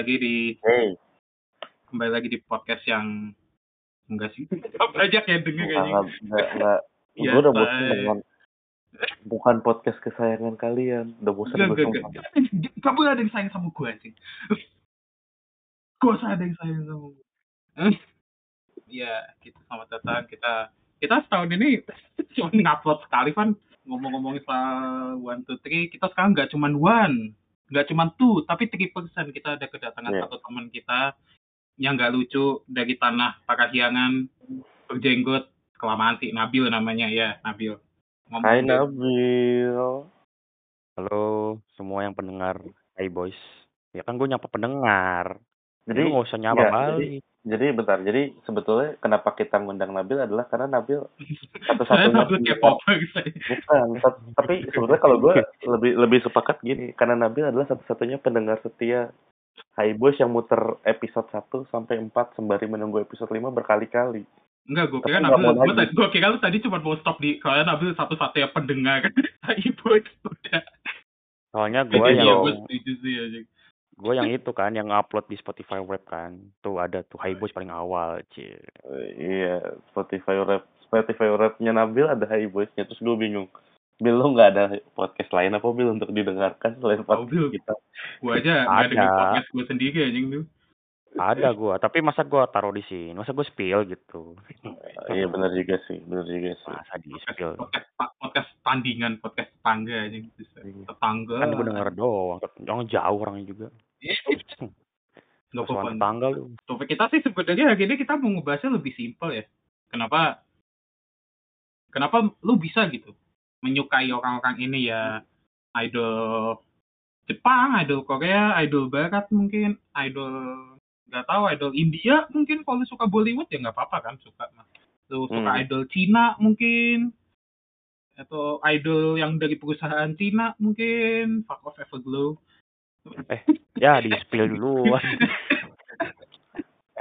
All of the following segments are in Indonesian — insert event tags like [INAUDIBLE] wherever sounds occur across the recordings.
lagi di Hey, kembali lagi di podcast yang enggak sih. [LAUGHS] Banyak yang denger enggak, kayaknya. enggak, enggak. Iya, [LAUGHS] Gue udah bosan dengan bukan podcast kesayangan kalian. Udah bosan sama. enggak. Kamu ada yang sayang sama gue sih. Gue ada yang sayang sama gue. Iya, kita selamat datang. Kita kita setahun ini [LAUGHS] cuma ngupload sekali kan ngomong-ngomongin soal one two three kita sekarang nggak cuma one nggak cuma two tapi three persen kita ada kedatangan Iya. satu teman kita yang nggak lucu dari tanah Pakahyangan berjenggot kelamaan sih Nabil namanya ya Nabil Ngomong Hai deh. Nabil. Halo semua yang pendengar Hai Boys. Ya kan gue nyapa pendengar. Jadi Jadi, lu gak usah nyapa enggak, balik. Jadi bentar. Jadi sebetulnya kenapa kita ngundang Nabil adalah karena Nabil satu-satunya Nabil K-pop. Bukan, tap- tapi sebenarnya kalau gue lebih lebih sepakat gini, karena Nabil adalah satu-satunya pendengar setia Hai Boys yang muter episode 1 sampai 4 sembari menunggu episode 5 berkali-kali. Enggak, gue kira Nabil, gue, tadi- gue kira lu tadi cuma mau stop di kalau Nabil satu-satunya pendengar [LAUGHS] Ibu udah. Soalnya gue Iya, yang gue setuju sih aja. Gue yang itu kan yang upload di Spotify Web kan. Tuh ada tuh Hai Boys paling awal, cie. Eh, iya, Spotify rap Spotify rapnya Nabil ada Hai Boys-nya terus gue bingung. Bil lu nggak ada podcast lain apa Bil untuk didengarkan selain podcast kita? Gue aja nggak ada podcast gue sendiri anjing tuh. Ada gue, tapi masa gue taruh di sini? Masa gue spill gitu? Iya benar juga sih, benar juga sih. Masa di Podcast, spill? podcast, podcast tandingan, podcast tetangga anjing. Tetangga. Kan gue denger doang, jangan jauh orangnya juga. [LAUGHS] Apa-apa. lu. Topik kita sih sebenarnya hari ini kita mau ngebahasnya lebih simpel ya. Kenapa? Kenapa lu bisa gitu menyukai orang-orang ini ya idol Jepang, idol Korea, idol Barat mungkin, idol nggak tahu idol India mungkin kalau suka Bollywood ya nggak apa-apa kan suka mah. Lu suka Hmm. idol Cina mungkin atau idol yang dari perusahaan Cina mungkin fuck off Everglow. Ya di spill duluan. [LAUGHS]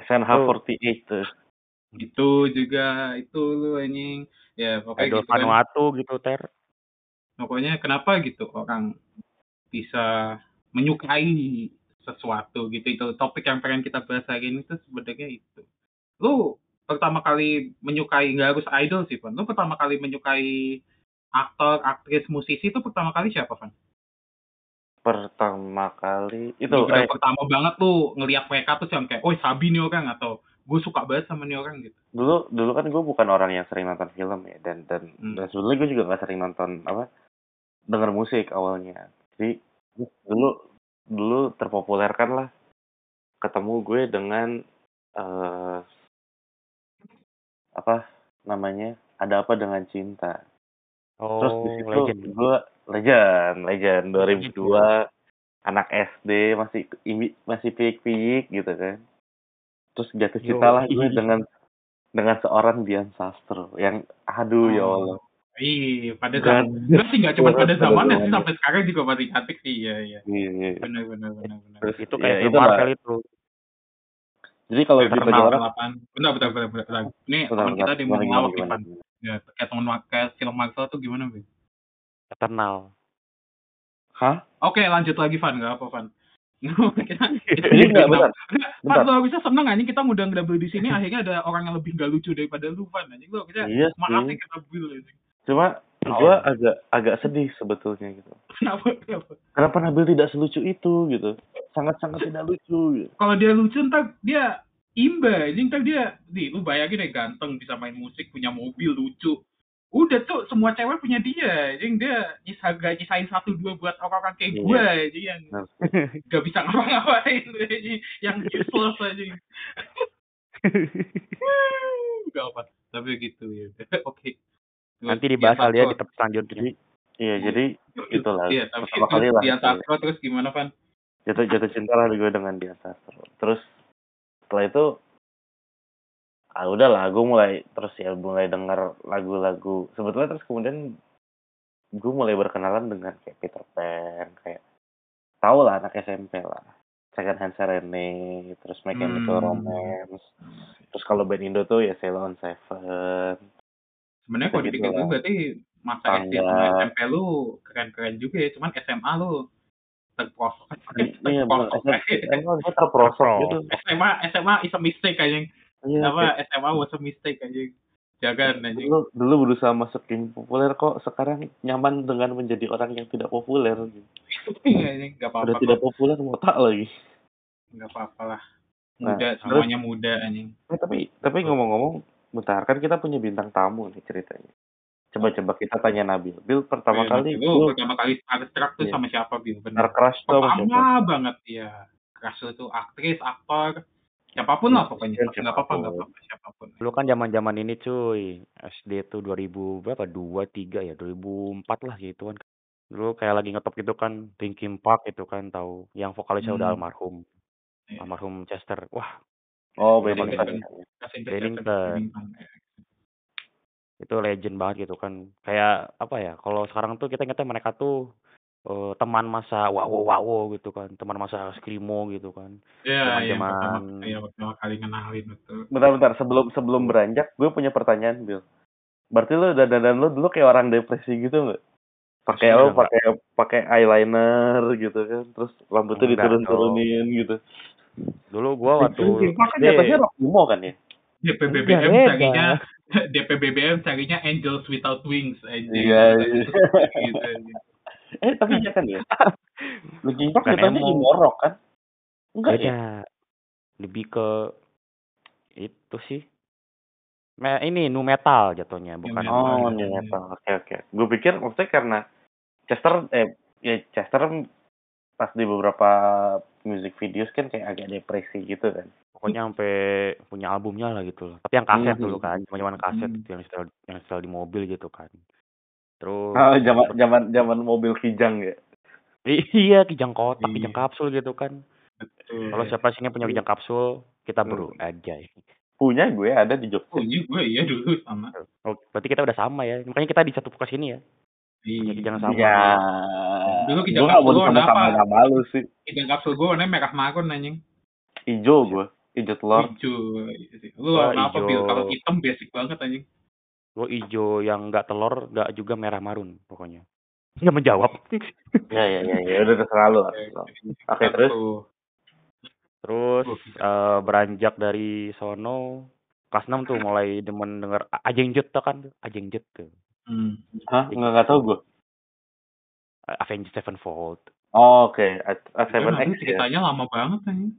SNH48 tuh. itu juga itu lu anjing ya pokoknya Idol gitu kan. Vanuatu gitu ter. pokoknya kenapa gitu orang bisa menyukai sesuatu gitu itu topik yang pengen kita bahas hari ini tuh sebenarnya itu lu pertama kali menyukai nggak harus idol sih Van lu pertama kali menyukai aktor aktris musisi itu pertama kali siapa Van Pertama kali. Itu eh, pertama banget tuh ngeliat mereka tuh yang kayak oh sabi nih orang atau gue suka banget sama nih orang gitu. Dulu dulu kan gue bukan orang yang sering nonton film ya dan dan Hmm. dan sebetulnya gue juga nggak sering nonton apa denger musik awalnya. Jadi dulu dulu terpopulerkan lah. Ketemu gue dengan eh apa namanya ada apa dengan cinta terus di Oh, situ legend. gue legend legend 2002 Legend. anak SD masih masih piik-piik gitu kan terus jatuh cinta lah gue dengan dengan seorang Dian Sastro yang aduh ya Oh. Allah Iya, pada Gak- zaman, enggak sih nggak cuma pada Pada zaman ya, zamannya. sampai sekarang juga masih cantik sih, iya iya. Iya, iya. Benar benar benar benar. Terus Itu ya, kayak film itulah. Marvel itu. Jadi kalau orang delapan. Bentar bentar bentar bentar. Ini teman kita di mau gimana, ngelawak Ya, kayak teman kayak film Marvel tuh gimana, Bin? Eternal. Hah? Oke, lanjut lagi, Van. Enggak apa, Van. Jadi enggak benar. Van, Bentar. lu harusnya seneng anjing kita ngundang double di sini akhirnya ada orang yang lebih nggak lucu daripada lu, Van. Anjing lu kita Iya maaf sih. nih kita Bill anjing. Cuma gue agak agak sedih sebetulnya gitu. Kenapa? Kenapa? Kenapa Nabil tidak selucu itu gitu? Sangat-sangat tidak lucu gitu. Kalau dia lucu ntar dia imba, anjing ntar dia, nih lu bayangin deh ganteng bisa main musik, punya mobil lucu. Udah tuh semua cewek punya dia, anjing dia nyisa nyisain satu dua buat orang-orang kayak Iya. gue, anjing yang Nah, [LAUGHS] gak bisa ngapa-ngapain, anjing yang useless anjing. [LAUGHS] Gak apa, tapi gitu ya. [LAUGHS] Oke. Nanti dibahas kali ya di selanjutnya. Jadi iya jadi itulah Iya, tapi pertama kali terus lah. Sastro terus gimana, Van? jatuh jatuh cinta lah gue dengan Sastro. Terus setelah itu ah udahlah gue mulai terus ya mulai denger lagu-lagu sebetulnya terus kemudian gue mulai berkenalan dengan kayak Peter Pan kayak tau lah anak SMP lah Second Hand Serenade terus Mechanical Hmm. Romance terus kalau band Indo tuh ya Ceylon Seven Sebenarnya kalau Gitu dipikir lah. tuh berarti masa SD sama. SMP lu keren-keren juga ya, cuman SMA lu terprosok Iya, SMA gue terprosok [LAUGHS] Terpro. gitu. SMA SMA is a mistake anjing Iya, apa SMA was a mistake anjing jangan anjing dulu, dulu berusaha masuk tim populer kok sekarang nyaman dengan menjadi orang yang tidak populer. Gitu. anjing nggak Udah apa-apa tidak populer mau tak lagi. nggak apa-apa lah Nah, muda terus- semuanya muda anjing Eh, tapi tapi ngomong-ngomong, bentar kan kita punya bintang tamu nih ceritanya. Coba-coba kita tanya Nabil. Bil pertama Iya, kali lu lu pertama kali starstruck tuh Iya. sama siapa Bil bener crush tuh sama banget ya crush lu tuh aktris aktor siapa pun lah pokoknya Siapa pun. nggak apa-apa nggak apa-apa siapa pun Dulu kan zaman-zaman ini cuy, SD tuh 2000 berapa? 2 3 ya, 2004 lah gitu kan. Dulu kayak lagi ngetop gitu kan, Linkin Park itu kan tahu, yang vokalisnya udah Hmm. almarhum. Iya. Almarhum Chester. Wah, Oh, Udah Bennington. ya. Kasih Bennington. Itu legend banget gitu kan. Kayak apa ya? Kalau sekarang tuh kita ingetnya mereka tuh eh, teman masa wawo wawo gitu kan, teman masa skrimo gitu kan. Iya, yang pertama, Zaman-zaman- iya, pertama kali kenalin betul. Bentar-bentar, sebelum sebelum beranjak, gue punya pertanyaan, Bil. Berarti lu dandan lu dulu kayak orang depresi gitu nggak? Pakai apa? Pakai pakai eyeliner gitu kan, terus rambutnya diturun-turunin gitu. Dulu gua waktu Park kan jatuhnya rock emo kan ya? DPBBM Enggak, carinya [LAUGHS] DPBBM carinya Angels Without Wings anjing. Iya, iya. Gitu. [LAUGHS] Eh, tapi iya kan ya? [LAUGHS] Linkin Park jatuhnya emo. emo rock kan? Enggak ya? Lebih ke itu sih. Me ini nu metal jatuhnya, bukan metal. Oh, Iya. new metal. Oke, oke. Gue pikir maksudnya karena Chester eh ya Chester pas di beberapa music videos kan kayak agak depresi gitu kan. Pokoknya sampai punya albumnya lah gitu loh. Tapi yang kaset Mhm. dulu kan, zaman-zaman kaset Mhm. itu yang setel yang setel di mobil gitu kan. Terus Oh, zaman zaman zaman mobil kijang ya. iya kijang kotak, Iya. kijang kapsul gitu kan. Betul. Kalau siapa sini punya kijang kapsul, kita Hmm. bro aja. Punya gue ada di Jogja. Oh, iya gue iya dulu sama. Oh, berarti kita udah sama ya. Makanya kita di satu podcast ini ya. Iya. kijang sama. Iya. Dulu gue kijang kapsul warna sama-sama apa? nama lu sih. Kijang kapsul gue warnanya merah marun anjing. Ijo gue. Ijo telur. Hijau. Lu Wah, warna apa hijau. Bil? Kalau hitam basic banget anjing. Gue ijo yang nggak telur, nggak juga merah marun pokoknya. Nggak menjawab. [LAUGHS] Ya ya ya ya udah terserah lu. Oke, terus? Tuh. Terus Oh. eh, beranjak dari sono kelas 6 tuh mulai demen denger Ajeng Jet tuh kan, Ajeng Jet tuh. Hmm. Hah? Nggak nggak tahu gue. Avenged Sevenfold. Oh, Oke, Itu Seven X ya. ceritanya lama banget anjing.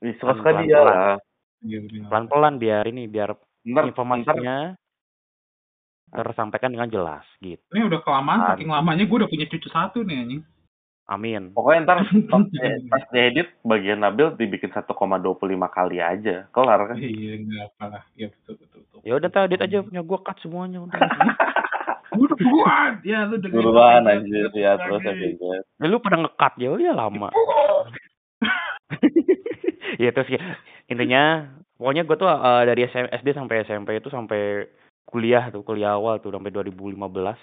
Ih, Suka-suka Pelan-pelan. dia lah. Iya. Pelan-pelan biar ini biar Ntar, ntar, informasinya tersampaikan dengan jelas gitu. Ini udah kelamaan, saking lamanya gue udah punya cucu satu nih anjing. Amin. pokoknya ntar [LAUGHS] pas, di- pas diedit bagian Nabil dibikin 1,25 kali aja. Kelar kan? Iya, enggak apa lah. Iya, betul, betul, betul. Ya udah tadi aja punya gua cut semuanya udah. [LAUGHS] Udah buruan. Ya, lu dengerin Buruan aja, anjir terus ya terus Avengers. Ya, lu pada nge-cut ya, ya lama. Ya terus ya, intinya pokoknya gue tuh eh, dari SM SD sampai SMP itu sampai kuliah tuh kuliah awal tuh sampai 2015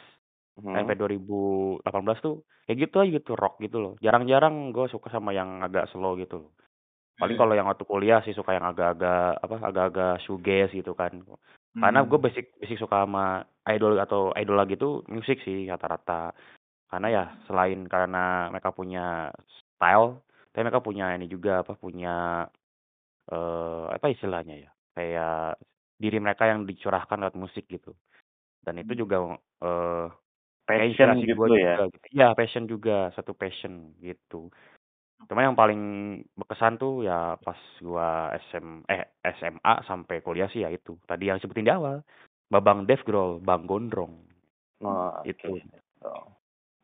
Hmm. sampai 2018 tuh kayak gitu aja gitu rock gitu loh jarang-jarang gue suka sama yang agak slow gitu loh paling Iya. kalau yang waktu kuliah sih suka yang agak-agak apa agak-agak shoegaze gitu kan karena Hmm. gue basic basic suka sama idol atau idola gitu musik sih rata-rata karena ya selain karena mereka punya style tapi mereka punya ini juga apa punya eh apa istilahnya ya kayak diri mereka yang dicurahkan lewat musik gitu dan itu juga eh kayak Passion inspirasi gitu gua ya. juga gitu. Iya, passion juga, satu passion gitu. Cuma yang paling berkesan tuh ya pas gua SM eh SMA sampai kuliah sih ya itu. Tadi yang sebutin di awal. Babang Dev Grol, Bang Gondrong. Oh, Itu. Oh.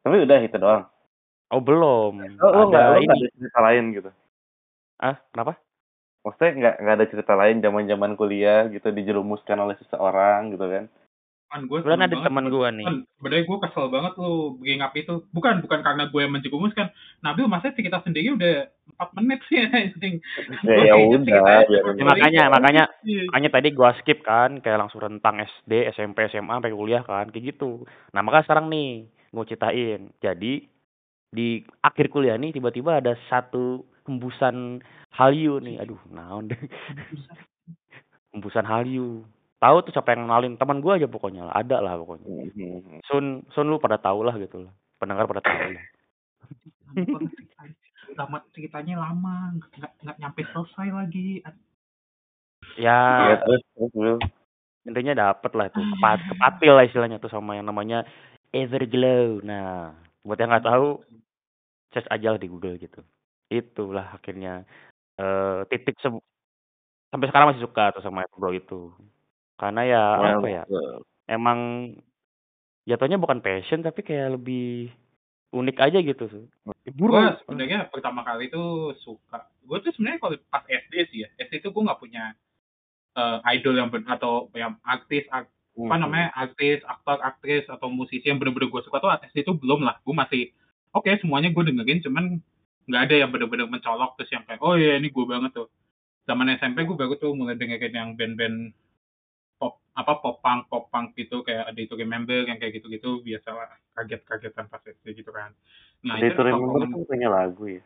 Tapi udah itu doang. Oh, belum. Lo, lo nggak ada lo nggak ini. ada cerita lain gitu. Ah, kenapa? Maksudnya nggak nggak ada cerita lain zaman-zaman kuliah gitu dijerumuskan oleh seseorang gitu kan? kan gue ada teman gua nih. kan sebenarnya gue kesel banget lu bring up itu bukan bukan karena gue yang menjerumuskan Nabil masa cerita sendiri udah 4 menit sih [LAUGHS] anjing Ya, ya kayaknya udah, cuma Ya, makanya, makanya Iya. makanya tadi gua skip kan kayak langsung rentang SD, SMP, SMA sampai kuliah kan kayak gitu. Nah, maka sekarang nih gua ceritain. Jadi di akhir kuliah nih tiba-tiba ada satu hembusan Hallyu nih. Aduh, naon deh. hembusan Hallyu. Tahu tuh siapa yang kenalin? Teman gua aja pokoknya lah, ada lah pokoknya. Sun Sun lu pada tahu lah gitu lah. Pendengar pada tahu lah. lama ceritanya lama nggak nggak nyampe selesai lagi Ya, ya terus terus Will. intinya dapet lah itu kepat kepatil lah istilahnya tuh sama yang namanya Everglow. Nah, buat yang nggak tahu, search aja lah di Google gitu. Itulah akhirnya eh titik se sampai sekarang masih suka tuh sama Everglow itu. Karena ya Well, apa ya? well, Emang jatuhnya bukan passion tapi kayak lebih unik aja gitu. Buru. gue sebenarnya pertama kali tuh suka gue tuh sebenarnya kalau pas SD sih ya SD tuh gue nggak punya eh, idol yang ben- atau yang artis ak- apa hmm. namanya artis aktor aktris atau musisi yang bener-bener gue suka tuh SD itu belum lah gue masih oke semuanya gue dengerin cuman nggak ada yang bener-bener mencolok terus yang kayak oh iya ini gue banget tuh. Zaman SMP gue baru tuh mulai dengerin yang band-band pop apa pop punk pop punk gitu kayak ada itu remember yang kayak gitu-gitu biasalah kaget-kagetan pas SD gitu kan. Nah itu Remember tuh punya lagu ya.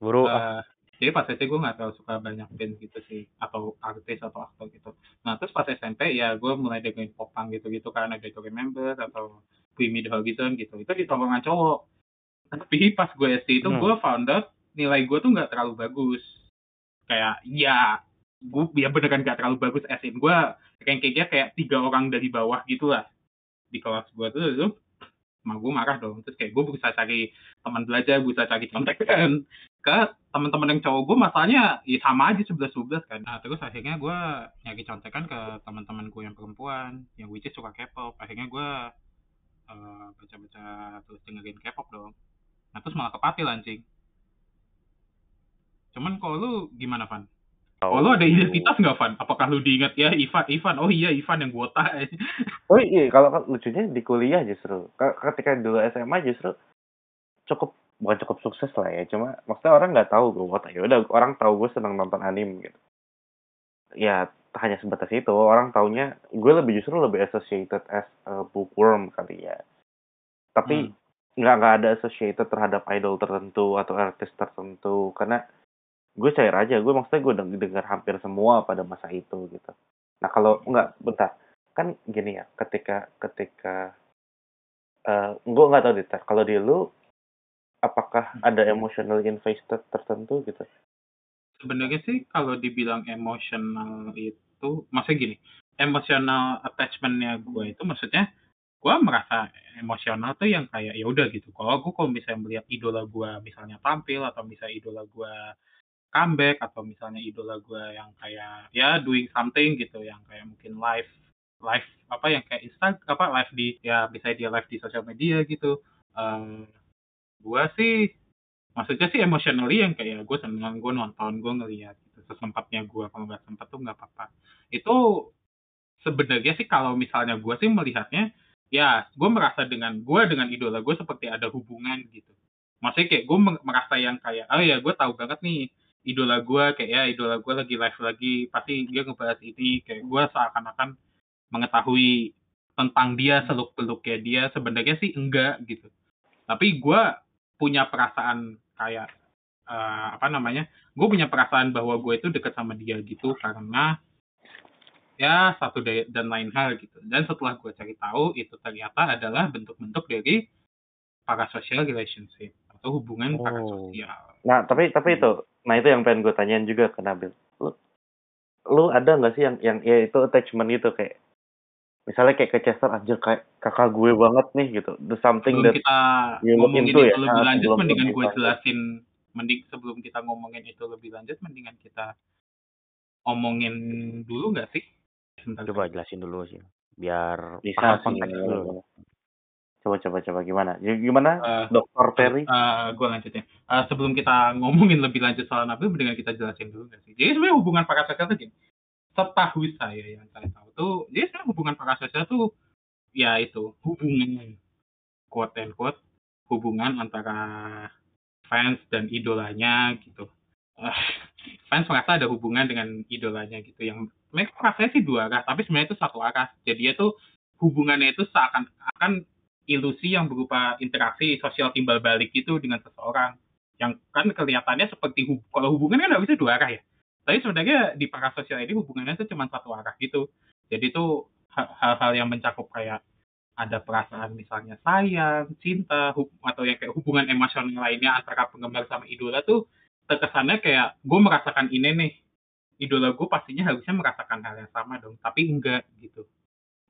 Buru. ah, Eh, jadi pas SD gue nggak terlalu suka banyak band gitu sih atau artis atau aktor gitu. Nah terus pas SMP ya gue mulai dengerin pop punk gitu gitu kan ada itu remember atau We Meet Horizon gitu. Itu di tongkrongan cowok tapi pas gue SD itu Hmm. gue found out nilai gue tuh nggak terlalu bagus. Kayak ya gue ya beneran nggak terlalu bagus asin gue rankingnya kayak tiga orang dari bawah gitu lah. Di kelas gue tuh itu sama gue marah dong. Terus kayak gue berusaha cari teman belajar berusaha cari contekan [LAUGHS] ke teman-teman yang cowok gue masalahnya ya sama aja sebelas sebelas kan. Nah, terus akhirnya gue nyari contekan ke teman-teman gue yang perempuan yang which is suka K-pop. Akhirnya gue eh, baca-baca terus dengerin K-pop dong nah terus malah kepatil anjing cuman kalau lu gimana Van? Oh, lu ada identitas nggak Van? Apakah lu diingat ya Ivan, Ivan, oh iya Ivan yang botak. [LAUGHS] Oh iya, kalau kan lucunya di kuliah justru. Ketika dulu SMA justru cukup bukan cukup sukses lah ya. Cuma maksudnya orang nggak tahu gue botak. Ya udah orang tahu gue senang nonton anime gitu. Ya hanya sebatas itu. Orang taunya gue lebih justru lebih associated as a bookworm kali ya. Tapi nggak nggak ada associated terhadap idol tertentu atau artis tertentu. Karena gue cair aja. Gue maksudnya gue deng- dengar hampir semua pada masa itu gitu. Nah kalau nggak bentar. Kan gini ya ketika ketika eh gue nggak tahu detail kalau di lu apakah ada emotional invested tertentu gitu? Sebenarnya sih kalau dibilang emosional itu, maksudnya gini, emotional attachmentnya gue itu maksudnya gue merasa emosional tuh yang kayak ya udah gitu. Kalau gue kalau misalnya melihat idola gue misalnya tampil atau misalnya idola gue comeback atau misalnya idola gue yang kayak ya doing something gitu yang kayak mungkin live live apa yang kayak insta apa live di ya bisa dia live di sosial media gitu eh gue sih maksudnya sih emotionally yang kayak gue seneng gue nonton gue ngeliat gitu sesempatnya gue kalau nggak sempat tuh nggak apa-apa itu sebenarnya sih kalau misalnya gue sih melihatnya ya gue merasa dengan gue dengan idola gue seperti ada hubungan gitu. Maksudnya kayak gue merasa yang kayak oh ya gue tahu banget nih idola gue kayak ya idola gue lagi live lagi pasti dia ngebahas ini kayak gue seakan-akan mengetahui tentang dia seluk beluknya dia sebenarnya sih enggak gitu. Tapi gue punya perasaan kayak eh, apa namanya gue punya perasaan bahwa gue itu dekat sama dia gitu karena ya satu da- dan lain hal gitu. Dan setelah gue cari tahu itu ternyata adalah bentuk-bentuk dari parasocial relationship atau hubungan Oh. parasosial. Nah tapi tapi itu nah itu yang pengen gue tanyain juga ke Nabil. Lu lu ada nggak sih yang yang ya itu attachment gitu kayak misalnya kayak ke Chester anjir kayak kakak gue banget nih gitu. The something sebelum that kita you look ngomongin into itu ya. lebih Ah, lanjut sebelum mendingan gue jelasin mending sebelum kita ngomongin itu lebih lanjut mendingan kita omongin dulu nggak sih Sebentar. Coba jelasin dulu sih. Biar bisa paham sih konteks dulu. coba coba coba gimana Ya, gimana Eh, Dokter Terry gue lanjutin. Eh, sebelum kita ngomongin lebih lanjut soal Nabil, mendingan kita jelasin dulu nggak sih? Jadi sebenarnya hubungan parasosial itu gini. Setahu saya yang saya tahu tuh, jadi sebenarnya hubungan parasosial tuh ya itu hubungan quote and quote hubungan antara fans dan idolanya gitu. Eh, fans merasa ada hubungan dengan idolanya gitu yang mereka rasanya sih dua arah, tapi sebenarnya itu satu arah. Jadi itu hubungannya itu seakan akan ilusi yang berupa interaksi sosial timbal balik itu dengan seseorang. Yang kan kelihatannya seperti hub kalau hubungan kan nggak bisa dua arah ya. Tapi sebenarnya di parasosial ini hubungannya itu cuma satu arah gitu. Jadi itu ha- hal-hal yang mencakup kayak ada perasaan misalnya sayang, cinta, atau yang kayak hubungan emosional lainnya antara penggemar sama idola tuh terkesannya kayak gue merasakan ini nih idola gue pastinya harusnya merasakan hal yang sama dong tapi enggak gitu.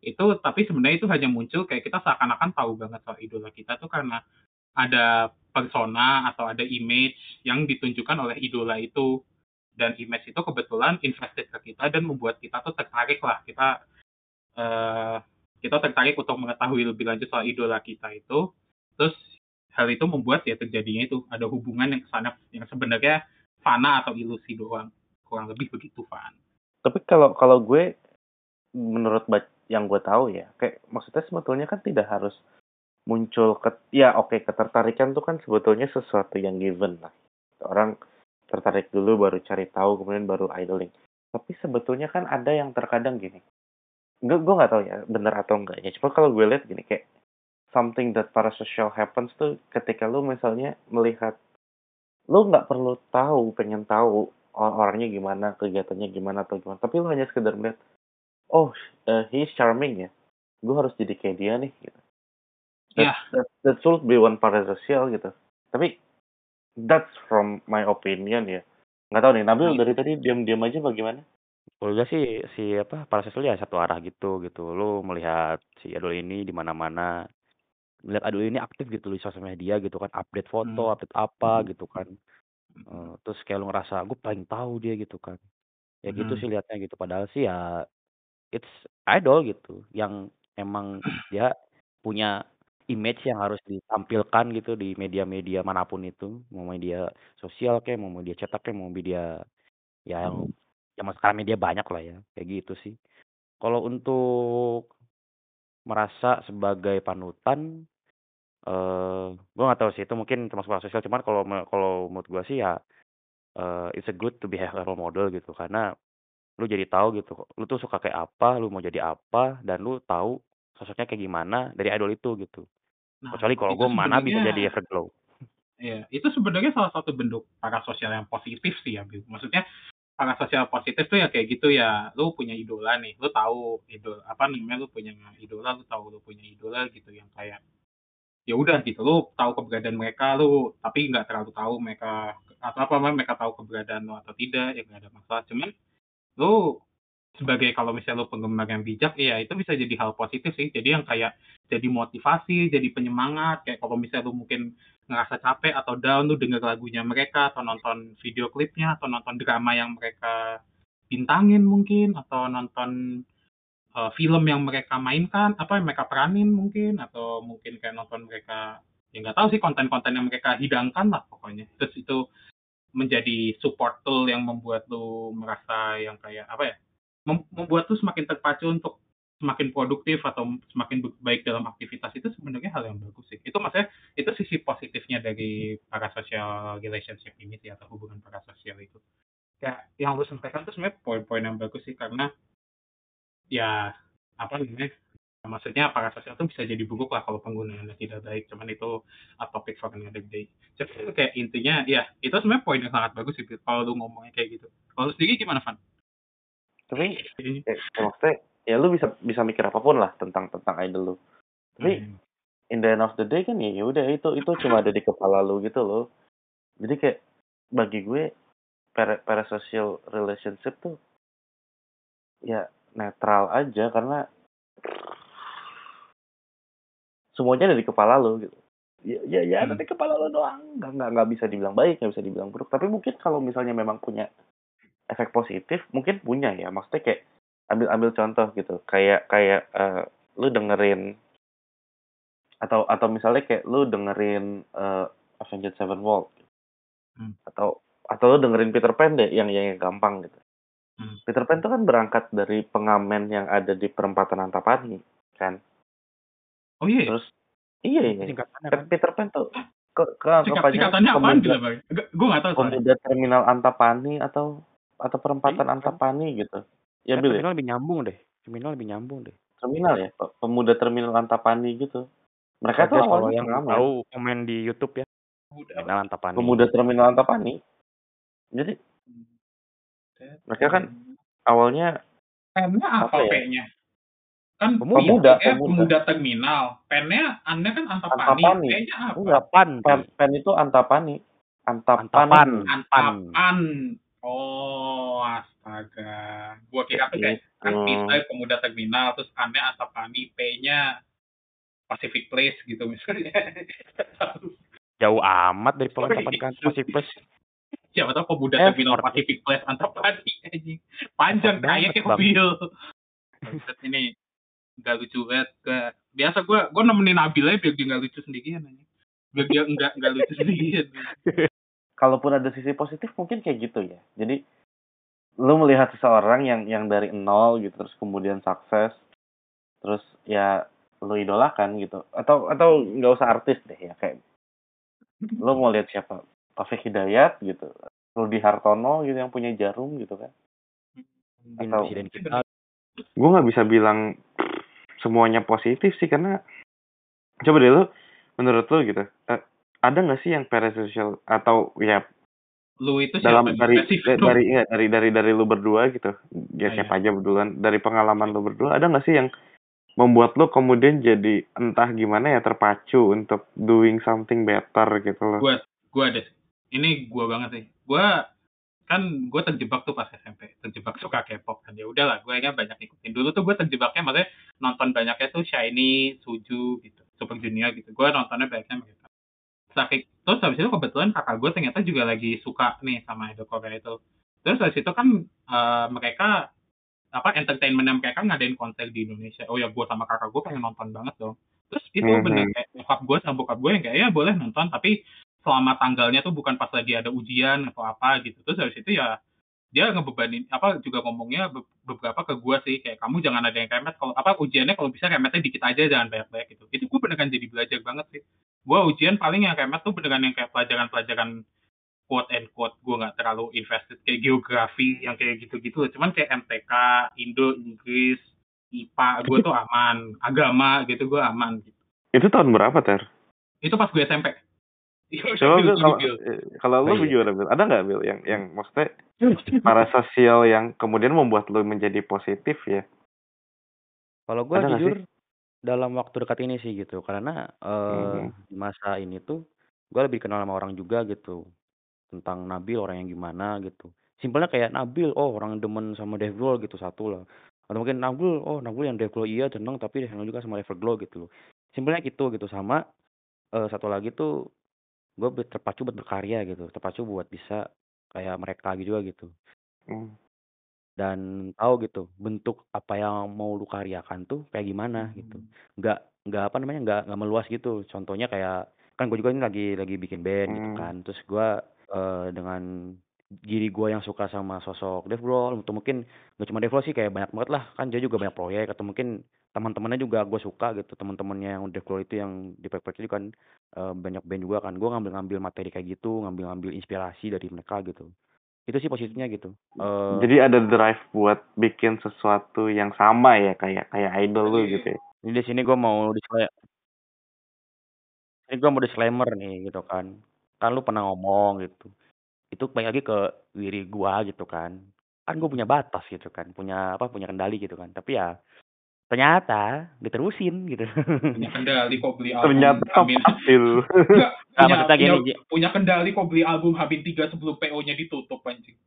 Itu tapi sebenarnya itu hanya muncul kayak kita seakan-akan tahu banget soal idola kita tuh karena ada persona atau ada image yang ditunjukkan oleh idola itu. Dan image itu kebetulan invested ke kita dan membuat kita tuh tertarik lah. Kita uh, kita tertarik untuk mengetahui lebih lanjut soal idola kita itu. Terus hal itu membuat ya terjadinya itu ada hubungan yang ke sana yang sebenarnya fana atau ilusi doang kurang lebih begitu fan tapi kalau kalau gue menurut yang gue tahu ya kayak maksudnya sebetulnya kan tidak harus muncul ke ya oke okay, ketertarikan tuh kan sebetulnya sesuatu yang given lah. Orang tertarik dulu baru cari tahu kemudian baru idling. Tapi sebetulnya kan ada yang terkadang gini. Enggak, gue nggak tahu ya bener atau enggaknya. Cuma kalau gue lihat gini kayak something that parasocial happens tuh ketika lu misalnya melihat lu nggak perlu tahu pengen tahu orangnya gimana kegiatannya gimana atau gimana. Tapi lu hanya sekedar melihat oh uh, he is charming ya. Gue harus jadi kayak dia nih gitu. That, yeah. that, that should be one parasocial gitu. Tapi that's from my opinion ya. Nggak tahu nih Nabil yeah. dari tadi diam-diam aja bagaimana kalau gue sih si apa parasocial ya satu arah gitu gitu. Lu melihat si Adul ini di mana-mana. Melihat Adul ini aktif gitu di sosial media gitu kan update foto hmm. update apa hmm. gitu kan uh, terus kayak lu ngerasa gue paling tahu dia gitu kan. Ya gitu hmm. gitu sih liatnya gitu. Padahal sih ya it's idol gitu. Yang emang [CLEARS THROAT] dia punya image yang harus ditampilkan gitu di media-media mana pun itu. Mau media sosial kayak mau media cetak kayak mau media ya yang ya sekarang media banyak lah ya kayak gitu sih. Kalau untuk merasa sebagai panutan eh gue nggak tahu sih itu mungkin termasuk sosial cuman kalau kalau menurut gue sih ya uh, it's a good to be a role model gitu karena lu jadi tahu gitu lu tuh suka kayak apa lu mau jadi apa dan lu tahu sosoknya kayak gimana dari idol itu gitu nah, kecuali kalau gue mana bisa jadi Everglow Iya, itu sebenarnya salah satu bentuk para sosial yang positif sih ya, Bill. Maksudnya para sosial positif tuh ya kayak gitu ya. Lu punya idola nih, lu tahu idol apa namanya lu punya idola, lu tahu lu punya idola gitu yang kayak ya udah gitu. Lu tahu keberadaan mereka lu tapi nggak terlalu tahu mereka atau apa mereka tahu keberadaan lu atau tidak ya nggak ada masalah. Cuman lu sebagai kalau misalnya lu penggemar yang bijak ya itu bisa jadi hal positif sih. Jadi yang kayak jadi motivasi jadi penyemangat kayak kalau misalnya lu mungkin ngerasa capek atau down lu denger lagunya mereka atau nonton video klipnya atau nonton drama yang mereka bintangin mungkin atau nonton uh, film yang mereka mainkan apa yang mereka peranin mungkin atau mungkin kayak nonton mereka ya nggak tahu sih konten-konten yang mereka hidangkan lah pokoknya. Terus itu menjadi support tool yang membuat lu merasa yang kayak apa ya membuat lu semakin terpacu untuk semakin produktif atau semakin baik dalam aktivitas. Itu sebenarnya hal yang bagus sih. Itu maksudnya itu sisi positifnya dari para social relationship ini sih atau hubungan para sosial itu. Kayak yang lu sampaikan tuh sebenarnya poin-poin yang bagus sih karena ya apa namanya maksudnya para sosial itu bisa jadi buruk lah kalau penggunaannya tidak baik cuman itu a topic for another day. Jadi kayak intinya ya itu sebenarnya poin yang sangat bagus sih kalau lu ngomongnya kayak gitu. Kalau sendiri gimana Van? tapi eh, maksudnya ya lu bisa bisa mikir apa pun lah tentang tentang idol lu. Tapi hmm. in the end of the day kan ya, ya udah itu itu cuma ada di kepala lu gitu loh. Jadi kayak bagi gue para para social relationship tuh ya netral aja karena semuanya ada di kepala lo gitu. Ya ya, ya hmm. di kepala lo doang. Nggak nggak nggak bisa dibilang baik nggak bisa dibilang buruk. Tapi mungkin kalau misalnya memang punya efek positif mungkin punya ya. Maksudnya kayak ambil ambil contoh gitu. Kayak kayak uh, lu dengerin atau atau misalnya kayak lu dengerin uh, Avenged Sevenfold. Hmm. atau atau lu dengerin Peter Pan deh yang yang gampang gitu hmm. Peter Pan itu kan berangkat dari pengamen yang ada di perempatan Antapani kan Oh iya. Terus iya iya. Singkatannya kan Peter Pan tuh ke ke Singkat, singkatannya apa gitu Bang? Gue nggak tahu. Pemuda Terminal Antapani atau atau perempatan iya, Antapani gitu. Ya, Bil. Terminal lebih nyambung deh. Terminal lebih nyambung deh. Terminal ya, pemuda Terminal Antapani gitu. Mereka tuh kalau yang tahu komen di YouTube ya. Terminal Antapani. Pemuda Terminal Antapani. Jadi mereka kan awalnya Karena apa ya? kayaknya? kan Pemuda. Pemuda, eh, pemuda. pemuda terminal pennya annya kan antapani Antapani. P-nya apa Enggak, Pan. pen, pen itu antapani. Antapani. Antapan. Pan. antapan oh astaga gua kira tuh kayak bisa pemuda terminal terus annya antapani P-nya Pacific Place gitu misalnya Jauh amat dari Sorry. pengantapan kan Pacific Place. Siapa tahu pemuda Eh, terminal Ford. Pacific Place antapani anjing. Panjang kayak kayak mobil ini nggak lucu banget. Gak- biasa gue gue nemenin Nabil aja biar dia nggak lucu sendirian aja biar dia nggak nggak lucu [LAUGHS] sendirian Kalaupun ada sisi positif mungkin kayak gitu ya. Jadi lu melihat seseorang yang yang dari nol gitu terus kemudian sukses terus ya lu idolakan gitu. Atau atau nggak usah artis deh ya kayak lu mau lihat siapa Taufik Hidayat gitu Rudi Hartono gitu yang punya jarum gitu kan. Atau- gue nggak bisa bilang semuanya positif sih karena coba deh lu menurut lu gitu eh, ada nggak sih yang parasocial atau ya lu itu dalam siapa dari Spesifik da- dong. dari enggak, dari dari dari lu berdua gitu. Ah, ya siapa aja betulan dari pengalaman lu berdua ada nggak sih yang membuat lu kemudian jadi entah gimana ya terpacu untuk doing something better gitu loh? Gue gue ada sih. Ini gue banget sih. Gue kan gue terjebak tuh pas SMP terjebak suka K-pop kan. Ya udahlah gue ya banyak ikutin dulu tuh gue terjebaknya maksudnya nonton banyaknya tuh Shiny Suju gitu Super Junior gitu. Gue nontonnya banyaknya mereka Sakit. terus habis itu kebetulan kakak gue ternyata juga lagi suka nih sama idol Korea itu. Terus habis itu kan eh, mereka apa entertainment mereka ngadain konser di Indonesia. Oh ya gue sama kakak gue pengen nonton banget dong. Terus itu Mhm. bener kayak bokap gue sama bokap gue yang kayak ya boleh nonton tapi selama tanggalnya tuh bukan pas lagi ada ujian atau apa gitu. Terus habis itu ya dia ngebebanin apa juga ngomongnya be- beberapa ke gue sih kayak kamu jangan ada yang remet kalau apa ujiannya kalau bisa remetnya dikit aja jangan banyak banyak gitu. Itu gue beneran jadi belajar banget sih. Gue ujian paling yang remet tuh beneran yang kayak pelajaran-pelajaran quote and quote gue nggak terlalu invested kayak geografi yang kayak gitu-gitu cuman kayak MTK Indo Inggris IPA gue tuh aman. Agama gitu gue aman gitu. Itu tahun berapa ter? Itu pas gue SMP [LAUGHS] Coba Bil, kalau eh, kalau lu Oh, iya. gimana Bil ada nggak Bil yang yang maksudnya [LAUGHS] para sosial yang kemudian membuat lu menjadi positif ya Kalau gue jujur dalam waktu dekat ini sih gitu, karena di masa ini tuh gue lebih kenal sama orang juga gitu tentang Nabil orang yang gimana gitu. Simpelnya kayak Nabil, oh orang demen sama Devglow gitu satu lah. Atau mungkin Nabil, oh Nabil yang Devglow iya seneng tapi seneng juga sama Everglow gitu loh. Simpelnya gitu gitu sama eh satu lagi tuh gue terpacu buat berkarya gitu, terpacu buat bisa kayak mereka juga gitu. Hmm. dan tahu gitu bentuk apa yang mau lu karyakan tuh kayak gimana gitu. Nggak nggak apa namanya nggak nggak meluas gitu. Contohnya kayak kan gue juga ini lagi lagi bikin band gitu Hmm. kan. Terus gue eh, dengan diri gue yang suka sama sosok Dave Grohl atau mungkin gak cuma Dave Grohl sih kayak banyak banget lah kan dia juga banyak proyek atau mungkin teman-temannya juga gue suka gitu teman-temannya yang Dave Grohl itu yang di proyek itu kan eh, banyak band juga kan gue ngambil-ngambil materi kayak gitu ngambil-ngambil inspirasi dari mereka gitu itu sih positifnya gitu Eh, jadi ada drive buat bikin sesuatu yang sama ya kayak kayak idol lu gitu ya Ini di sini gue mau disclaimer. Ini gue mau disclaimer nih gitu kan. Kan lu pernah ngomong gitu. Itu balik lagi ke diri gua gitu kan. Kan gue punya batas gitu kan. Punya apa? Punya kendali gitu kan. Tapi ya ternyata diterusin gitu. punya kendali kok beli album Hamin kepatil Enggak, Nah, punya, punya, punya kendali kok beli album Habin 3 sebelum PO-nya ditutup anjing.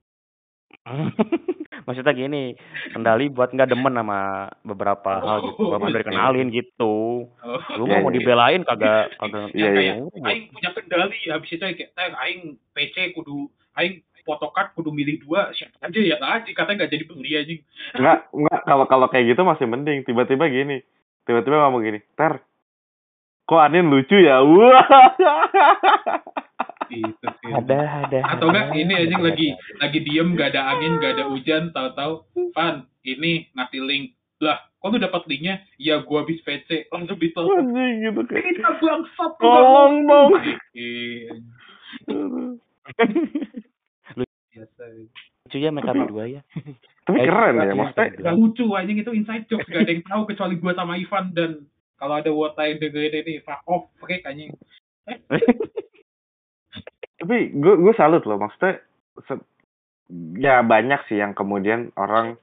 [LAUGHS] maksudnya gini, kendali buat nggak demen sama beberapa hal gitu. Gak mau dikenalin gitu. Oh. Lu Iya, mau iya. dibelain kagak kagak Iya, kayak mau. aing punya kendali habis itu kayak aing PC kudu aing photocard kudu milih dua siapa aja ya aja katanya nggak jadi beli anjing. [LAUGHS] Enggak, enggak kalau kalau kayak gitu masih mending. Tiba-tiba gini. Tiba-tiba ngomong gini, "Ter, kok Anin lucu ya?" [LAUGHS] Wah. Gitu sih. Ada ada. Atau enggak ini anjing lagi ada. lagi diem nggak ada angin nggak ada hujan tahu-tahu Pan ini ngasih link lah kok lu dapat linknya ya gua habis PC langsung ditelepon Anjing gitu kayak. kita bangsat lu Tolong nggak dong. mau." Iya, biasa Lucu ya mereka berdua ya. Tapi Eh, keren ya, maksudnya. Gak lucu anjing itu inside jokes gak ada yang tahu kecuali gue sama Ivan dan kalau ada wota yang dengerin ini fuck off freak anjing tapi gue gue salut loh maksudnya se- ya banyak sih yang kemudian orang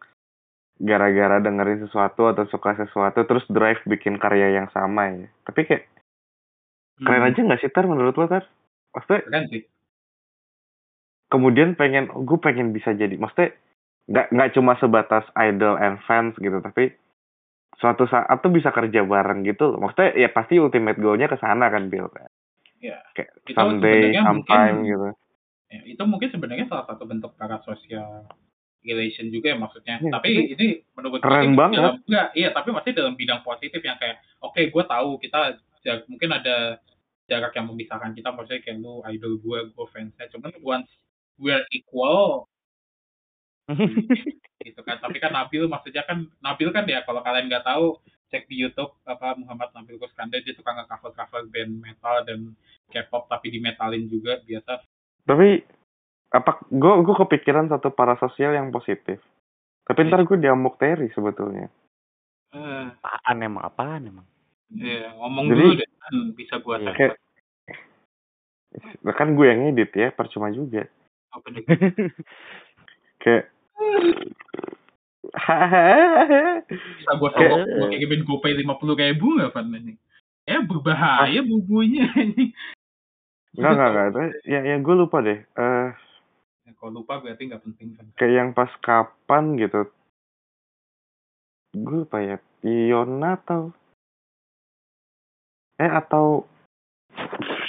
gara-gara dengerin sesuatu atau suka sesuatu terus drive bikin karya yang sama ya. Tapi kayak keren Hmm, aja nggak sih Tar menurut lo Tar? Maksudnya keren sih. kemudian pengen gue pengen bisa jadi maksudnya nggak nggak cuma sebatas idol and fans gitu tapi suatu saat tuh bisa kerja bareng gitu loh. Maksudnya ya pasti ultimate goalnya ke sana kan Bill kan. Ya, Kayak Itu someday, sometime mungkin- gitu. ya, itu mungkin sebenarnya salah satu bentuk parasocial relation juga ya maksudnya. Iya, tapi ini menurut gue keren banget. dalam enggak, iya tapi masih dalam bidang positif yang kayak oke gue tahu kita ja- mungkin ada jarak yang memisahkan kita maksudnya kayak lu idol gue gue fansnya cuman once we're equal [LAUGHS] gitu kan tapi kan Nabil maksudnya kan Nabil kan ya kalau kalian nggak tahu cek di YouTube apa Muhammad Nabil Kuskandar dia suka nge-cover cover band metal dan K-pop tapi dimetalin juga biasa Tapi apa gue gue kepikiran satu parasosial yang positif. Tapi Iya. ntar gue diamuk Terry sebetulnya. eh apaan emang apaan emang ya, ngomong Jadi- dulu deh kan bisa gua Iya. tag Kayak kan gue yang ngedit ya, percuma juga. deh Kayak [LAUGHS] bisa gua Kayak- gua kirimin GoPay lima puluh ribu nggak Van ini ya berbahaya bubunya [LAUGHS] ini Enggak, enggak, enggak. Ya, ya gue lupa deh. Eh, ya, kalau lupa berarti nggak penting kan kayak yang pas kapan gitu. Gue lupa ya. Iona atau... Eh, atau...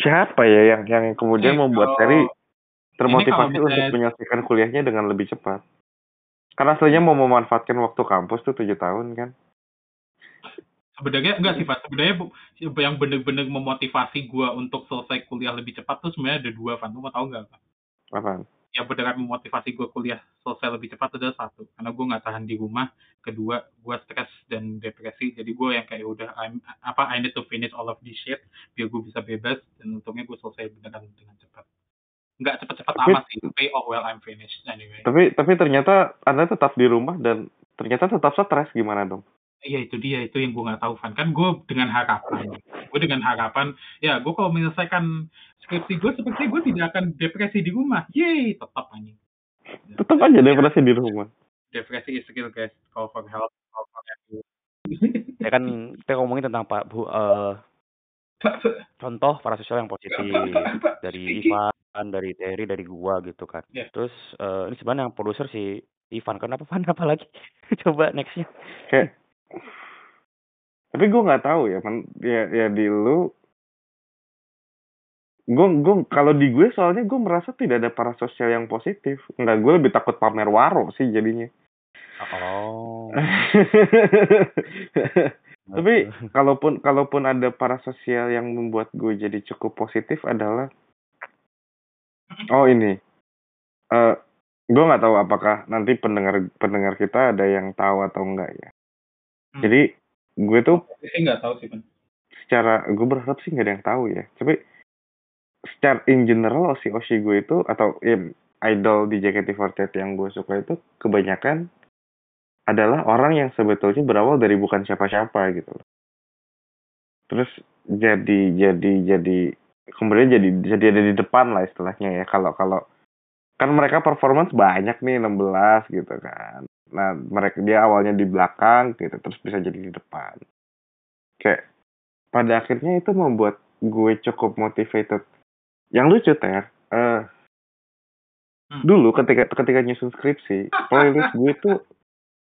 Siapa ya yang yang kemudian Nih, membuat ini termotivasi untuk menyelesaikan kuliahnya dengan lebih cepat. Karena aslinya mau memanfaatkan waktu kampus tuh tujuh tahun kan. sebenarnya enggak sih Pak sebenarnya yang bener-bener memotivasi gua untuk selesai kuliah lebih cepat tuh sebenarnya ada dua Van lu mau tahu nggak Van? Apaan? yang beneran memotivasi gue kuliah selesai lebih cepat adalah satu karena gue nggak tahan di rumah kedua gue stres dan depresi jadi gue yang kayak udah I'm, apa I need to finish all of this shit biar gue bisa bebas dan untungnya gue selesai beneran dengan cepat nggak cepat-cepat Tapi- amat sih. Tapi oh well I'm finished anyway. Tapi tapi ternyata Anda tetap di rumah dan ternyata tetap stres gimana dong? iya itu dia itu yang gue nggak tahu Van. Kan gue dengan harapan gue dengan harapan ya gue kalau menyelesaikan skripsi gue seperti gue tidak akan depresi di rumah. Yeay tetap anjing Tetap aja depresi di rumah. depresi is real guys. Call for help call for help ya kan kita ngomongin tentang pak bu eh, contoh para sosial yang positif dari Ivan dari Terry dari gua gitu kan. Iya. terus eh, ini sebenarnya yang produser si Ivan. Kenapa Van apa lagi? [LAUGHS] Coba nextnya. Kayak tapi gue nggak tahu ya, man, ya ya di lu gue gue kalau di gue soalnya gue merasa tidak ada parasosial yang positif. Nggak gue lebih takut pamer waro sih jadinya. Oh [LAUGHS] tapi [LAUGHS] kalaupun kalaupun ada parasosial yang membuat gue jadi cukup positif adalah oh ini. Eh gue nggak tahu apakah nanti pendengar pendengar kita ada yang tahu atau enggak ya. Hmm. jadi gue tuh saya nggak tahu sih Van secara gue berharap sih nggak ada yang tahu ya. Tapi secara in general si Oshi gue itu atau ya, idol di JKT48 yang gue suka itu kebanyakan adalah orang yang sebetulnya berawal dari bukan siapa-siapa gitu loh. Terus jadi jadi jadi kemudian jadi jadi ada di depan lah istilahnya ya kalau kalau kan mereka performance banyak nih 16 gitu kan. Nah, mereka dia awalnya di belakang gitu terus bisa jadi di depan. Kayak pada akhirnya itu membuat gue cukup motivated. Yang lucu ter, Hmm. dulu ketika ketika nyusun skripsi, playlist gue tuh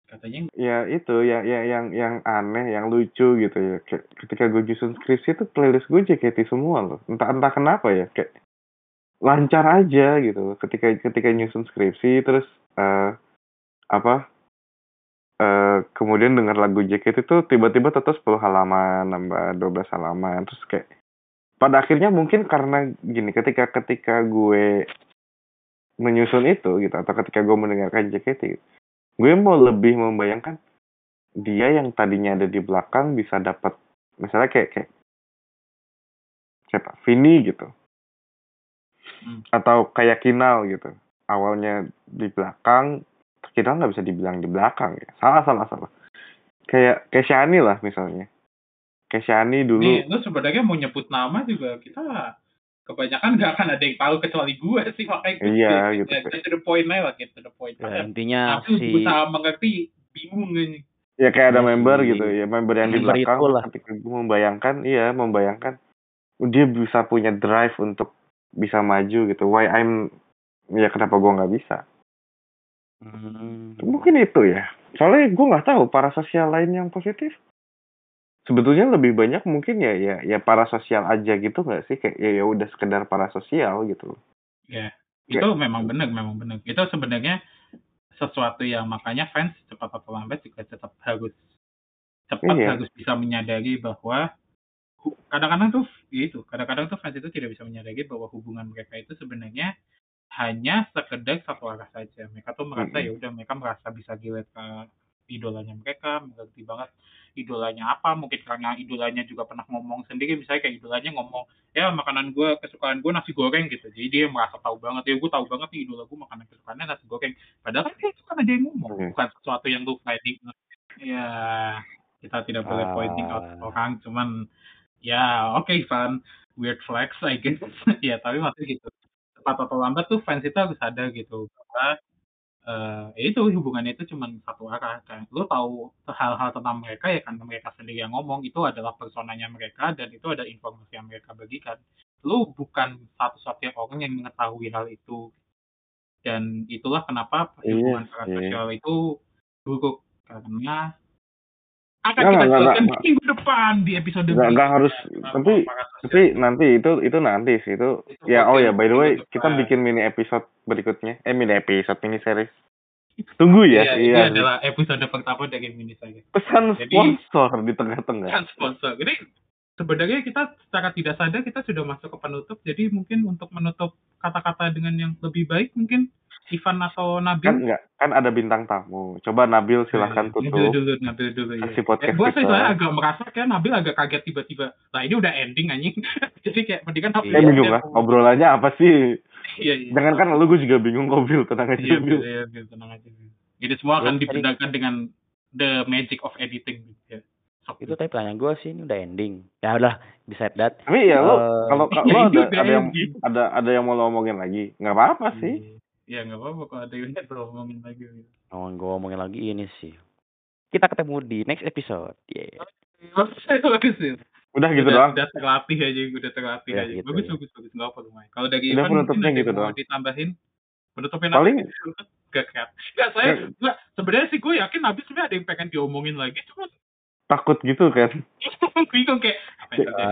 katanya ya itu ya ya yang yang aneh yang lucu gitu ya. Kayak ketika gue nyusun skripsi itu playlist gue JKT semua loh. Entah entah kenapa ya kayak lancar aja gitu. Ketika ketika nyusun skripsi terus eh apa eh kemudian dengar lagu JKT itu tiba-tiba tetap 10 halaman nambah 12 halaman. Terus kayak pada akhirnya mungkin karena gini ketika ketika gue menyusun itu gitu atau ketika gue mendengarkan JKT gue mau lebih membayangkan dia yang tadinya ada di belakang bisa dapat misalnya kayak kayak siapa? Vini gitu. Hmm. atau kayak Kinal gitu. Awalnya di belakang Kinal nggak bisa dibilang di belakang ya. Salah salah salah. Kayak kayak Shani lah misalnya. Kayak Shani dulu. Nih lu sebenarnya mau nyebut nama juga kita kebanyakan nggak akan ada yang tahu kecuali gue sih makanya gue Iya, ya, gitu. get to the point aja lah get to the point ya, intinya aku si berusaha mengerti bingung gak ya kayak ada Iya member sih. gitu ya member yang di belakang itulah. ketika gue membayangkan iya membayangkan dia bisa punya drive untuk bisa maju gitu why I'm ya kenapa gue nggak bisa Hmm. mungkin itu ya soalnya gue nggak tahu para sosial lain yang positif sebetulnya lebih banyak mungkin ya ya ya para sosial aja gitu nggak sih kayak ya ya udah sekedar para sosial gitu Ya, itu memang benar, memang benar. Itu sebenarnya sesuatu yang makanya fans cepat atau lambat juga tetap harus cepat Iya. harus bisa menyadari bahwa kadang-kadang tuh itu, kadang-kadang tuh fans itu tidak bisa menyadari bahwa hubungan mereka itu sebenarnya hanya sekedar satu arah saja. Mereka tuh merasa Mm-mm. ya udah mereka merasa bisa relate ke idolanya mereka, mengerti banget idolanya apa, mungkin karena idolanya juga pernah ngomong sendiri, misalnya kayak idolanya ngomong, ya makanan gue, kesukaan gue nasi goreng gitu, jadi dia merasa tahu banget, ya gue tahu banget nih idola gue makanan kesukaannya nasi goreng, padahal kan itu kan ada yang ngomong, Oke. bukan sesuatu yang lu fighting, ya kita tidak boleh Ah. pointing out orang, cuman ya oke fun, weird flex I guess, [LAUGHS] ya tapi maksudnya gitu, cepat atau lambat tuh fans itu harus sadar gitu, bahwa eh ya itu hubungannya itu cuma satu arah kan lu tahu hal-hal tentang mereka ya karena mereka sendiri yang ngomong itu adalah personanya mereka dan itu ada informasi yang mereka bagikan lu bukan satu-satunya orang yang mengetahui hal itu dan itulah kenapa Iya hubungan sih. sosial itu buruk karena akan Nggak, kita nggak, jelaskan nggak, minggu depan di episode nggak berikutnya. harus Kenapa tapi tapi nanti itu itu nanti sih itu itu ya oh ya by the way minggu kita depan. bikin mini episode berikutnya eh mini episode mini series tunggu Iya, ya ini iya sih. adalah episode pertama dari mini saya. pesan Jadi- sponsor di tengah-tengah kan sponsor. Jadi sebenarnya kita secara tidak sadar kita sudah masuk ke penutup. Jadi mungkin untuk menutup kata-kata dengan yang lebih baik mungkin Ivan atau Nabil. kan enggak kan ada bintang tamu coba Nabil silahkan Nabil tutup dulu, Nabil dulu ya. kasih podcast Eh, gue soalnya agak merasa kayak Nabil agak kaget tiba-tiba. Nah ini udah ending anjing. [LAUGHS] Jadi kayak mendingan Nabil. Iya. bingung lah obrolannya apa sih Iya, iya. jangan kan lu gue juga bingung kok Bil tenang aja Iya, Bil iya, Bil, tenang aja. Bil. Ini semua akan dibenarkan dengan the magic of editing. Ya. Sok, Itu tadi pertanyaan gue sih ini udah ending. Ya udah, beside that. tapi ya lu Eh, kalau kalau [LAUGHS] Iya, ada ada yang ada ada yang mau lo omongin lagi nggak apa-apa sih Iya, nggak apa-apa kalau ada yang belum ngomongin lagi. Bil. Oh, gue ngomongin lagi ini sih. Kita ketemu di next episode. Yeah. Bagus, [LAUGHS] bagus ya. udah gitu udah, doang Udah terlatih aja, udah terlatih Ya, aja. gitu, bagus, ya. bagus, bagus. Nggak apa lumayan. Kalau dari Udah Ivan mungkin penutupnya ada gitu yang mau doang. ditambahin. Penutupnya Paling-. Gak kreat. Gak, saya, Ya. nggak, sebenarnya sih gue yakin Nabil sebenarnya ada yang pengen diomongin lagi. Cuma takut gitu kan [LAUGHS] bingung kayak,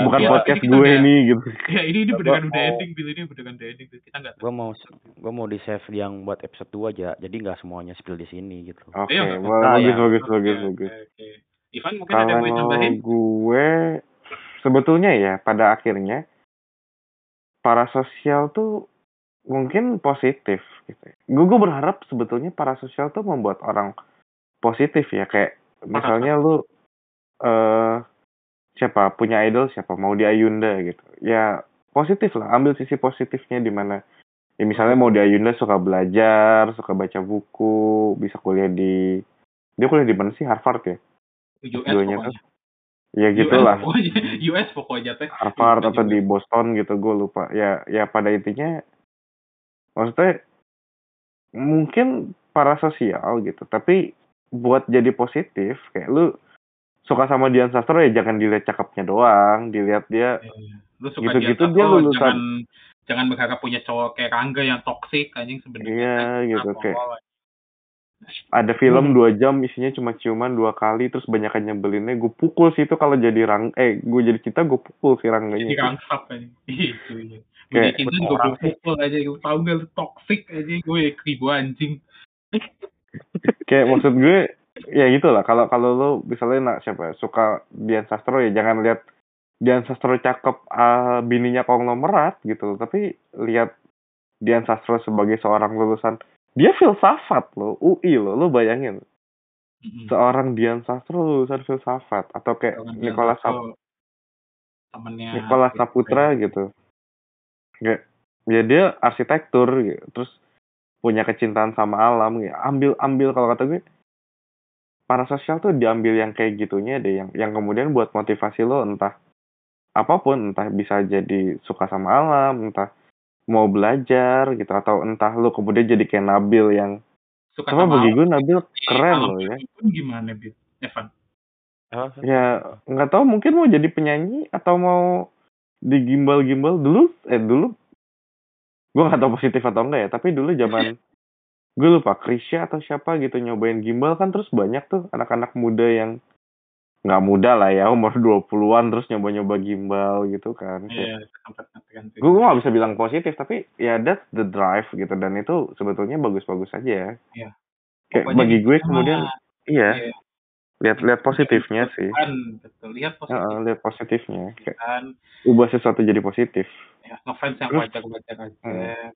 bukan Ya, podcast ini gue udah- ini gitu Ya, ini, ini beneran Gua udah mau- ending, Bil. Ini beneran udah ending. Kita nggak. Gue mau gue mau di save yang buat episode 2 aja. Jadi nggak semuanya spill di sini gitu. oke bagus ya. bagus Oke, bagus oke, bagus oke. Ivan mungkin ada yang mau kalau ditambahin? gue sebetulnya ya pada akhirnya para sosial tuh mungkin positif gitu. Gue gue berharap sebetulnya para sosial tuh membuat orang positif ya kayak misalnya lu eh siapa punya idol siapa mau di Ayunda gitu. Ya positif lah, ambil sisi positifnya di mana ya misalnya mau di Ayunda suka belajar, suka baca buku, bisa kuliah di dia kuliah di mana sih Harvard ya? US Dua-duanya pokoknya. Ya US gitulah. pokoknya. [LAUGHS] US pokoknya teh. Harvard atau juga. di Boston gitu gue lupa ya ya pada intinya maksudnya mungkin para sosial gitu tapi buat jadi positif kayak lu suka sama Dian Sastro ya jangan dilihat cakepnya doang dilihat dia Iya. Lu suka Gitu-gitu Dian dia Sastro, lulusan- jangan jangan berharap punya cowok kayak Rangga yang toksik anjing sebenarnya. Iya, gitu, Apa, kayak- ada Hmm. film dua jam isinya cuma ciuman dua kali terus banyakan nyebelinnya gue pukul sih itu kalau jadi rang eh gue jadi kita gue pukul si rangganya Jadi [LAUGHS] itu. rangsap aja. Itu ya. Gue jadi cinta belum pukul aja. Gue tau gak lu toksik aja. Gue ribu anjing. kayak maksud gue ya gitu lah kalau kalau lo misalnya nak siapa ya, suka Dian Sastro ya jangan lihat Dian Sastro cakep ah, bininya konglomerat gitu tapi lihat Dian Sastro sebagai seorang lulusan dia filsafat lo UI lo lo bayangin. Seorang Dian Sastro lulusan filsafat atau kayak Nicholas Dian Sap temennya Saputra gitu. Kayak ya dia arsitektur gitu. Terus punya kecintaan sama alam gitu. ambil ambil kalau kata gue para sosial tuh diambil yang kayak gitunya deh yang yang kemudian buat motivasi lo entah apa pun entah bisa jadi suka sama alam entah mau belajar gitu atau entah lo kemudian jadi kayak Nabil yang suka sama bagi gue Nabil di keren loh ya. gimana Bit Evan? Ya nggak tahu mungkin mau jadi penyanyi atau mau di gimbal-gimbal dulu? Eh dulu? Gue nggak tahu positif atau enggak ya tapi dulu zaman [LAUGHS] gue lupa Krisya atau siapa gitu nyobain gimbal kan terus banyak tuh anak-anak muda yang nggak muda lah ya umur 20-an terus nyoba-nyoba gimbal gitu kan. Iya, sih. gue nggak bisa bilang positif tapi ya that's the drive gitu dan itu sebetulnya bagus-bagus aja Iya. kayak Pokoknya bagi gue kemudian iya. iya, lihat lihat positifnya sih. kan betul lihat positif. Heeh, lihat positifnya. Kayak kan. ubah sesuatu jadi positif. Ya ngefans yang wajar-wajar aja. Hmm.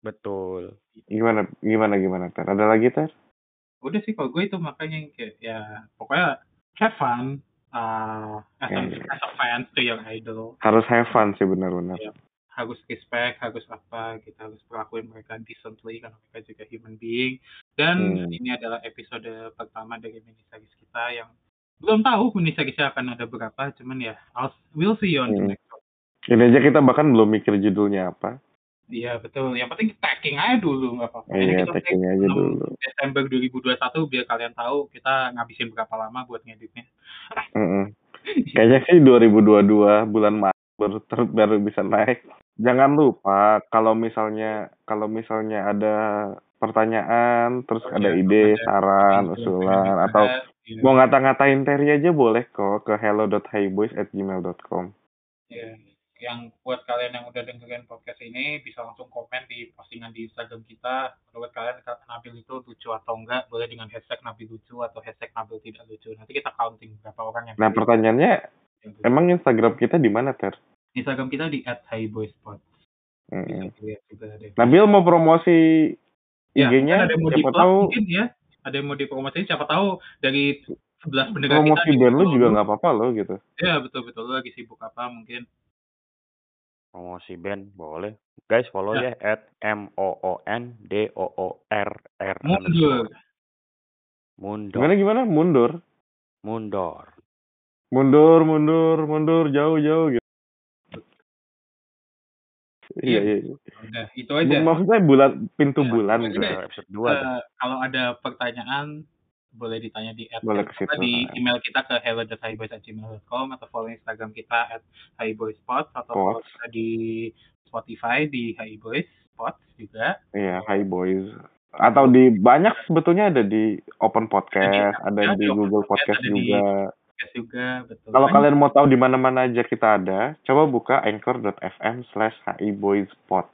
Betul. gimana gimana gimana ter ada lagi ter udah sih kalau gue itu makanya yang kayak ya pokoknya have fun uh, as, a, Iya. as a fan to your idol harus have fun sih benar-benar Iya. harus respect harus apa kita harus perlakuin mereka decently karena mereka juga human being dan Hmm. ini adalah episode pertama dari miniseries kita yang belum tahu miniseriesnya akan ada berapa cuman ya I'll, we'll see you on the Hmm. next one ini aja kita bahkan belum mikir judulnya apa iya betul. Yang penting tagging aja dulu nggak apa-apa. Iya kita tag tagging aja 6 dulu. Desember 2021 biar kalian tahu kita ngabisin berapa lama buat ngeditnya. Mm-mm. [LAUGHS] kayaknya sih 2022 bulan Maret baru ter- baru bisa naik. Jangan lupa kalau misalnya kalau misalnya ada pertanyaan terus Oh, ada iya, ide ada saran Iya, usulan iya, atau iya. mau ngata-ngatain Terry aja boleh kok ke hello.highboys@gmail.com Ya, yang buat kalian yang udah dengerin podcast ini bisa langsung komen di postingan di Instagram kita. Menurut kalian kata Nabil itu lucu atau enggak? Boleh dengan hashtag Nabil lucu atau hashtag Nabil tidak lucu. Nanti kita counting berapa orang yang. nah pertanyaannya yang emang Instagram kita di mana Ter Instagram kita di juga deh. Nabil mau promosi Ya, IG-nya mungkin ada yang mau siapa tahu mungkin ya. Ada yang mau dipromosiin siapa tahu dari 11 pendengar promosi kita band lu di- juga nggak apa-apa loh gitu Ya, betul betul lu lagi sibuk apa mungkin. Promosi band boleh. Guys follow Ya. ya at m o o n d o o r r Mundur. Mundur. gimana gimana mundur Mundur. mundur mundur mundur jauh jauh gitu iya iya iya. Udah, itu aja. maksudnya bulan pintu Ya, bulan itu gitu episode 2 Eh, kalau ada pertanyaan boleh ditanya di at Boleh situ, di email kita ke hello.highboys@gmail.com atau follow Instagram kita at highboyspot atau follow kita di Spotify di highboyspot juga. iya hi boys atau di banyak sebetulnya ada di open podcast Ada ada di di Google Podcast, Podcast ada di- juga Podcast juga betul. kalau Kan kalian mau tahu di mana-mana aja kita ada coba buka anchor.fm slash hiboyspot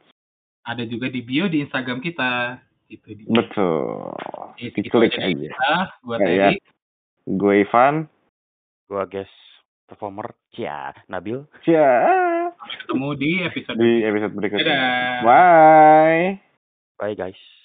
ada juga di bio di Instagram kita. Itu di betul Itu diklik aja kita. Gua Ya, ya. Gue Ivan Gua guys performer ya Nabil. Cia. Sampai ketemu di episode di episode berikutnya Dadah. bye Bye guys.